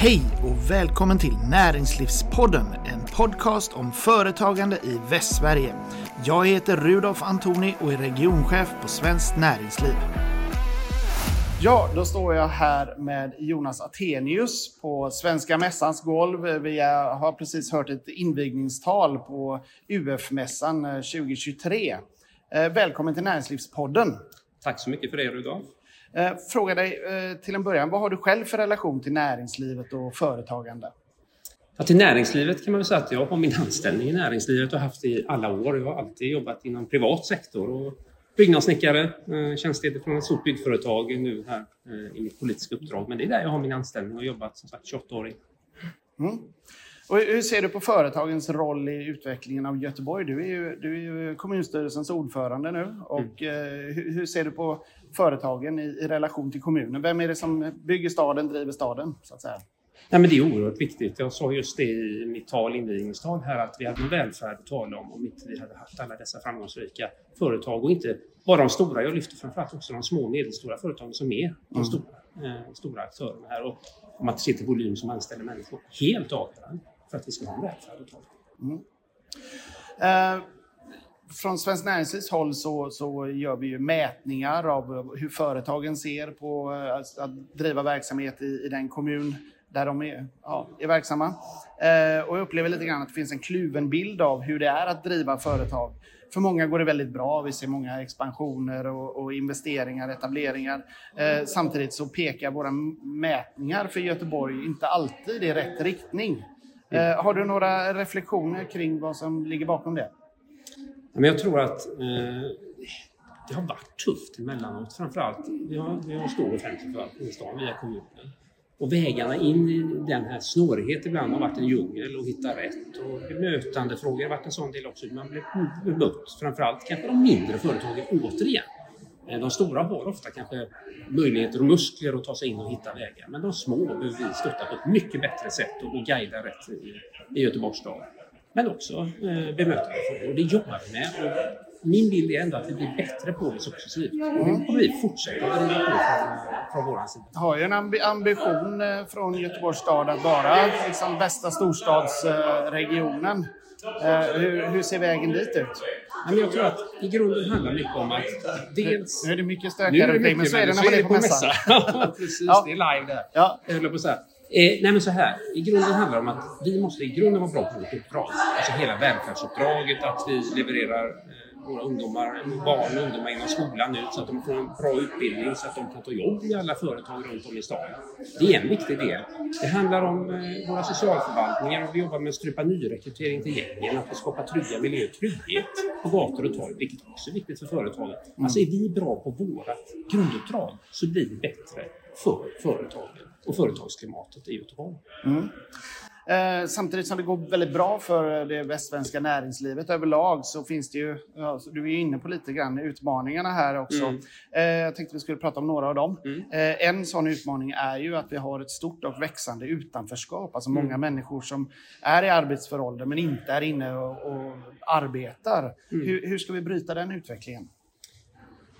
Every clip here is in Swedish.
Hej och välkommen till Näringslivspodden, en podcast om företagande i Västsverige. Jag heter Rudolf Antoni och är regionchef på Svenskt Näringsliv. Ja, då står jag här med Jonas Atenius på Svenska Mässans golv. Vi har precis hört ett invigningstal på UF-mässan 2023. Eh, välkommen till Näringslivspodden. Tack så mycket för det, Rudolf. Eh, fråga dig eh, till en början, vad har du själv för relation till näringslivet och företagande? Ja, till näringslivet kan man säga att jag har min anställning i näringslivet och haft i alla år. Jag har alltid jobbat inom privat sektor och byggnadssnickare, eh, tjänstledig från ett stort byggföretag nu här i mitt politiska uppdrag. Men det är där jag har min anställning och jobbat som sagt 28 år. Mm. Och hur ser du på företagens roll i utvecklingen av Göteborg? Du är ju, du är ju kommunstyrelsens ordförande nu. Och mm. hur, hur, ser du på företagen i, i, relation till kommunen? Vem är det som bygger staden, driver staden? Så att säga? Nej, men det är oerhört viktigt. Jag sa just det i mitt tal, invigningstal här, att vi hade en välfärd att tala om om inte vi hade haft alla dessa framgångsrika företag och inte bara de stora. Jag lyfter framförallt också de små och medelstora företagen som är de mm. stora, eh, stora aktörerna här. Och om man ser till volym som anställer människor, helt avgörande för att vi ska ha en välfärd att. Mm. eh, från Svenskt Näringslivs håll så, så gör vi ju mätningar av hur företagen ser på eh, att driva verksamhet i, i den kommun där de är, ja, är verksamma. Eh, och jag upplever lite grann att det finns en kluven bild av hur det är att driva företag. För många går det väldigt bra. Vi ser många expansioner och, och investeringar, etableringar. Eh, samtidigt så pekar våra mätningar för Göteborg inte alltid i rätt riktning. Eh, har du några reflektioner kring vad som ligger bakom det? Men jag tror att eh, det har varit tufft emellanåt. Framförallt, vi har, vi har en stor offentlig förvaltning i stan via kommunen. Och vägarna in i den här snårigheten ibland har varit en djungel och hitta rätt. Och bemötandefrågor har varit en sån del också. Man blir bemött. Framförallt kanske de mindre företagen återigen. Eh, de stora har ofta kanske möjligheter och muskler att ta sig in och hitta vägar. Men de små behöver vi stötta på ett mycket bättre sätt och guida rätt i, i Göteborgs stad men också eh, bemötandefrågor. Och det jobbar vi med. Och min bild är ändå att vi blir bättre på det successivt. Och det kommer vi fortsätta att driva på från, från vår sida. Har ju en ambition eh, från Göteborgs stad att vara liksom bästa storstadsregionen. Eh, hur, hur, ser vägen dit ut? Men jag tror att i grunden handlar mycket om att dels... Nu är det mycket stökigare omkring, men så är det när man är på mässan. Precis, ja. det är live där. Ja. Jag höll på att säga. Eh, nej men så här, i grunden handlar det om att vi måste i grunden vara bra på vårt uppdrag. Alltså hela välfärdsuppdraget, att vi levererar eh, våra ungdomar, barn och ungdomar inom skolan nu så att de får en bra utbildning så att de kan ta jobb i alla företag runt om i stan. Det är en viktig del. Det handlar om eh, våra socialförvaltningar och vi jobbar med att strypa nyrekrytering till gängen, att vi skapar trygga miljöer, trygghet på gator och torg, vilket också är viktigt för företagen. Alltså är vi bra på vårt grunduppdrag så blir vi bättre för företagen och företagsklimatet i Göteborg. Mm. Eh, samtidigt som det går väldigt bra för det västsvenska näringslivet överlag så finns det ju, ja, du är inne på lite grann utmaningarna här också. Mm. Eh, jag tänkte vi skulle prata om några av dem. Mm. Eh, en sån utmaning är ju att vi har ett stort och växande utanförskap. Alltså många mm. människor som är i arbetsför ålder men inte är inne och, och arbetar. Mm. Hur, hur ska vi bryta den utvecklingen?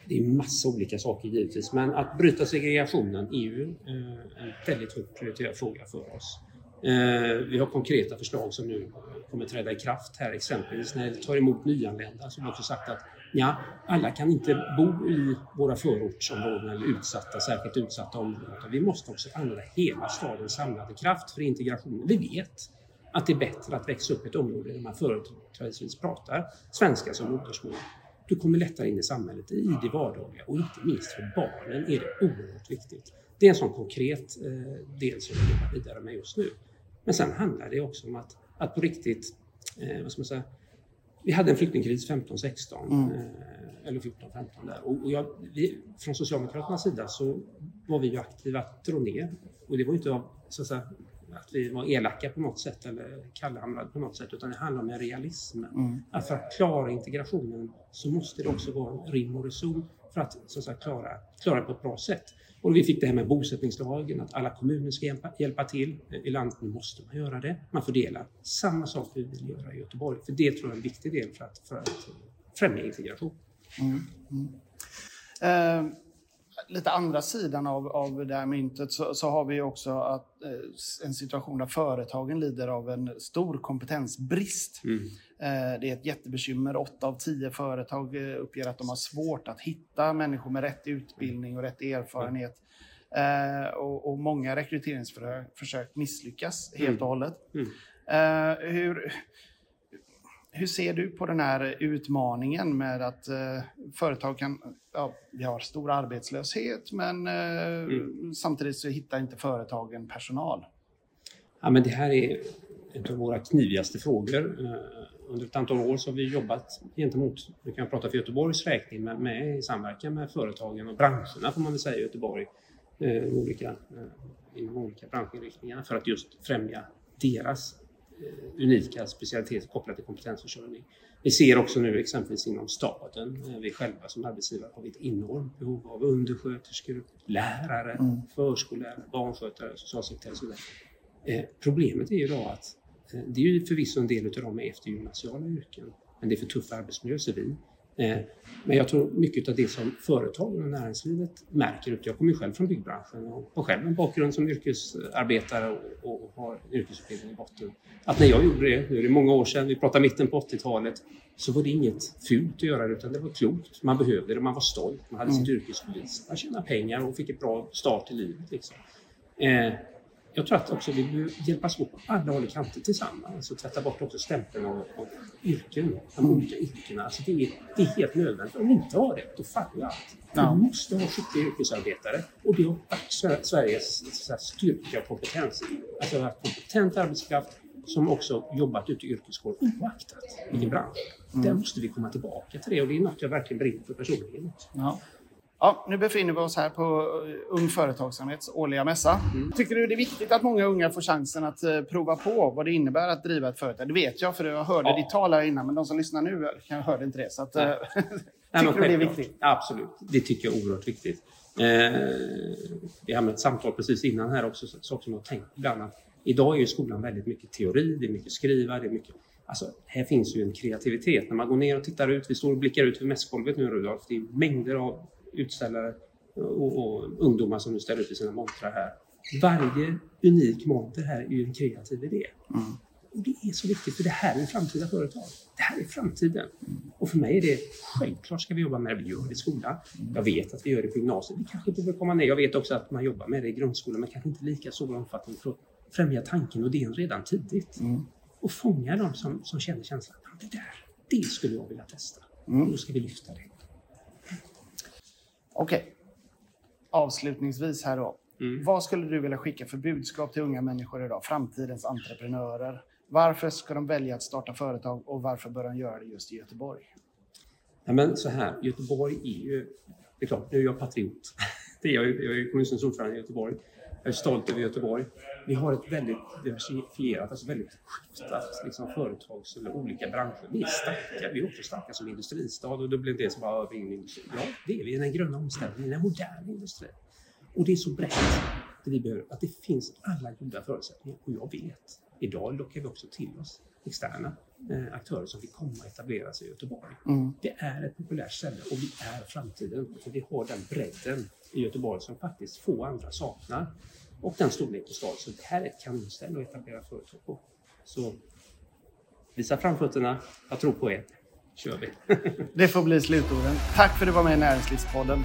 Det är massa olika saker givetvis, men att bryta segregationen är ju eh, en väldigt högt prioriterad fråga för oss. Eh, vi har konkreta förslag som nu kommer träda i kraft här, exempelvis när vi tar emot nyanlända så har vi också sagt att ja, alla kan inte bo i våra förortsområden eller utsatta, särskilt utsatta områden. Vi måste också använda hela stadens samlade kraft för integrationen. Vi vet att det är bättre att växa upp i ett område där man företrädesvis pratar svenska som modersmål du kommer lättare in i samhället, i det vardagliga och inte minst för barnen är det oerhört viktigt. Det är en sån konkret eh, del som vi jobbar vidare med just nu. Men sen handlar det också om att, att på riktigt, eh, vad ska man säga, vi hade en flyktingkris 15-16 mm. eh, eller 14-15 där och, och jag, vi, från Socialdemokraternas sida så var vi ju aktiva att dra ner och det var inte av så att säga, att vi var elaka på något sätt eller kallhamrade på något sätt utan det handlar om en realism. Mm. Att för att klara integrationen så måste det också vara rim och reson för att, så att säga, klara, klara det på ett bra sätt. Och vi fick det här med bosättningslagen, att alla kommuner ska hjälpa, hjälpa till. I landet måste man göra det. Man fördelar. Samma sak vi vill göra i Göteborg. För det tror jag är en viktig del för att, för att främja integration. Mm. Mm. Uh lite andra sidan av, av det här myntet så, så har vi också att, eh, en situation där företagen lider av en stor kompetensbrist. Mm. Eh, det är ett jättebekymmer. Åtta av tio företag eh, uppger att de har svårt att hitta människor med rätt utbildning och rätt erfarenhet. Eh, och, och många rekryteringsförsök misslyckas helt Mm. och hållet. Mm. Eh, hur, hur ser du på den här utmaningen med att eh, företag kan... Ja, vi har stor arbetslöshet, men eh, Mm. samtidigt så hittar inte företagen personal. Ja, men det här är en av våra knivigaste frågor. Eh, Under ett antal år så har vi jobbat gentemot, nu kan jag prata för Göteborgs räkning, men med, i samverkan med företagen och branscherna får man väl säga i Göteborg, eh, olika, eh, inom olika branschinriktningar för att just främja deras unika specialiteter kopplat till kompetensförsörjning. Vi ser också nu exempelvis inom staden, eh, vi själva som arbetsgivare har ett enormt behov av undersköterskor, lärare, Mm. förskollärare, barnskötare, socialsekreterare och så vidare. Eh, problemet är ju då att eh, det är ju förvisso en del av dem med eftergymnasiala yrken, men det är för tuff arbetsmiljö ser vi. Eh, men jag tror mycket av det som företagen och näringslivet märker, jag kommer själv från byggbranschen och har själv en bakgrund som yrkesarbetare och, och har en yrkesutbildning i botten. Att när jag gjorde det, nu är det många år sedan, vi pratar mitten på 80-talet, så var det inget fult att göra det utan det var klokt. Man behövde det, man var stolt, man hade sitt yrkesbevis. Man tjänade pengar och fick ett bra start i livet. Liksom. Eh, jag tror att också vi behöver hjälpas åt på alla håll och kanter tillsammans och tvätta bort också stämpeln av, av yrken, de olika yrkena. Alltså det, är, det är helt nödvändigt. Om vi inte har det, då faller allt. Ja. Vi måste ha skickliga yrkesarbetare och det har varit Sver- Sveriges här, styrka och kompetens. Alltså vi har haft kompetent arbetskraft som också jobbat ute i yrkeskår oaktat vilken bransch. Där måste vi komma tillbaka till det och det är något jag verkligen brinner för personligen. Ja. Ja, nu befinner vi oss här på eh, Ung Företagsamhets årliga mässa. Tycker du det är viktigt att många unga får chansen att eh, prova på vad det innebär att driva ett företag? Det vet jag, för jag hörde Ja. ditt tal här innan, men de som lyssnar nu kan hörde inte det. Så att, eh, Nej. tycker Nej, du det är viktigt? Absolut, det tycker jag är oerhört viktigt. Eh, vi hade ett samtal precis innan här också, så som jag tänkt ibland att idag är ju skolan väldigt mycket teori, det är mycket skriva, det är mycket Alltså, här finns ju en kreativitet. När man går ner och tittar ut, vi står och blickar ut över mässgolvet nu Rudolf, det är mängder av utställare och, och ungdomar som nu ställer ut i sina montrar här. Varje unik monter här är ju en kreativ idé. Och det är så viktigt, för det här är framtida företag. Det här är framtiden. Och för mig är det självklart ska vi jobba med det. Vi gör det i skolan. Jag vet att vi gör det på gymnasiet. Vi kanske behöver komma ner. Jag vet också att man jobbar med det i grundskolan, men kanske inte lika stor omfattning för att främja tanken och idén redan tidigt. Och fånga de som, som känner känslan. "Ja, Det där, det skulle jag vilja testa. Och då ska vi lyfta det. Okej. Avslutningsvis här då. Mm. Vad skulle du vilja skicka för budskap till unga människor idag? Framtidens entreprenörer. Varför ska de välja att starta företag och varför bör de göra det just i Göteborg? Ja, men så här, Göteborg är ju... Det är klart, nu är jag patriot. Det är jag, jag är kommunstyrelsens ordförande i Göteborg. Jag är stolt över Göteborg. Vi har ett väldigt diversifierat, alltså väldigt skiftat liksom, företags eller olika branscher. Vi är starka. Vi är också starka som industristad och då blir det som bara, vi är ingen industri. Ja, det är vi. Den gröna omställningen, den moderna industrin. Och det är så brett det vi behöver, att det finns alla goda förutsättningar. Och jag vet, idag lockar vi också till oss externa aktörer som vill komma och etablera sig i Göteborg. Det är ett populärt ställe och vi är framtiden. För vi har den bredden i Göteborg som faktiskt få andra saknar. Och den storlek på stad. Så det här är ett kanonställe att etablera företag på. Så visa framfötterna. Jag tror på er. kör vi. Det får bli slutorden. Tack för att du var med i Näringslivspodden.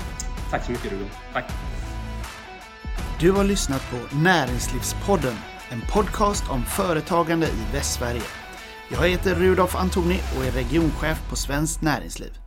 Tack så mycket Ruben. Tack. Du har lyssnat på Näringslivspodden, en podcast om företagande i Västsverige. Jag heter Rudolf Antoni och är regionchef på Svenskt Näringsliv.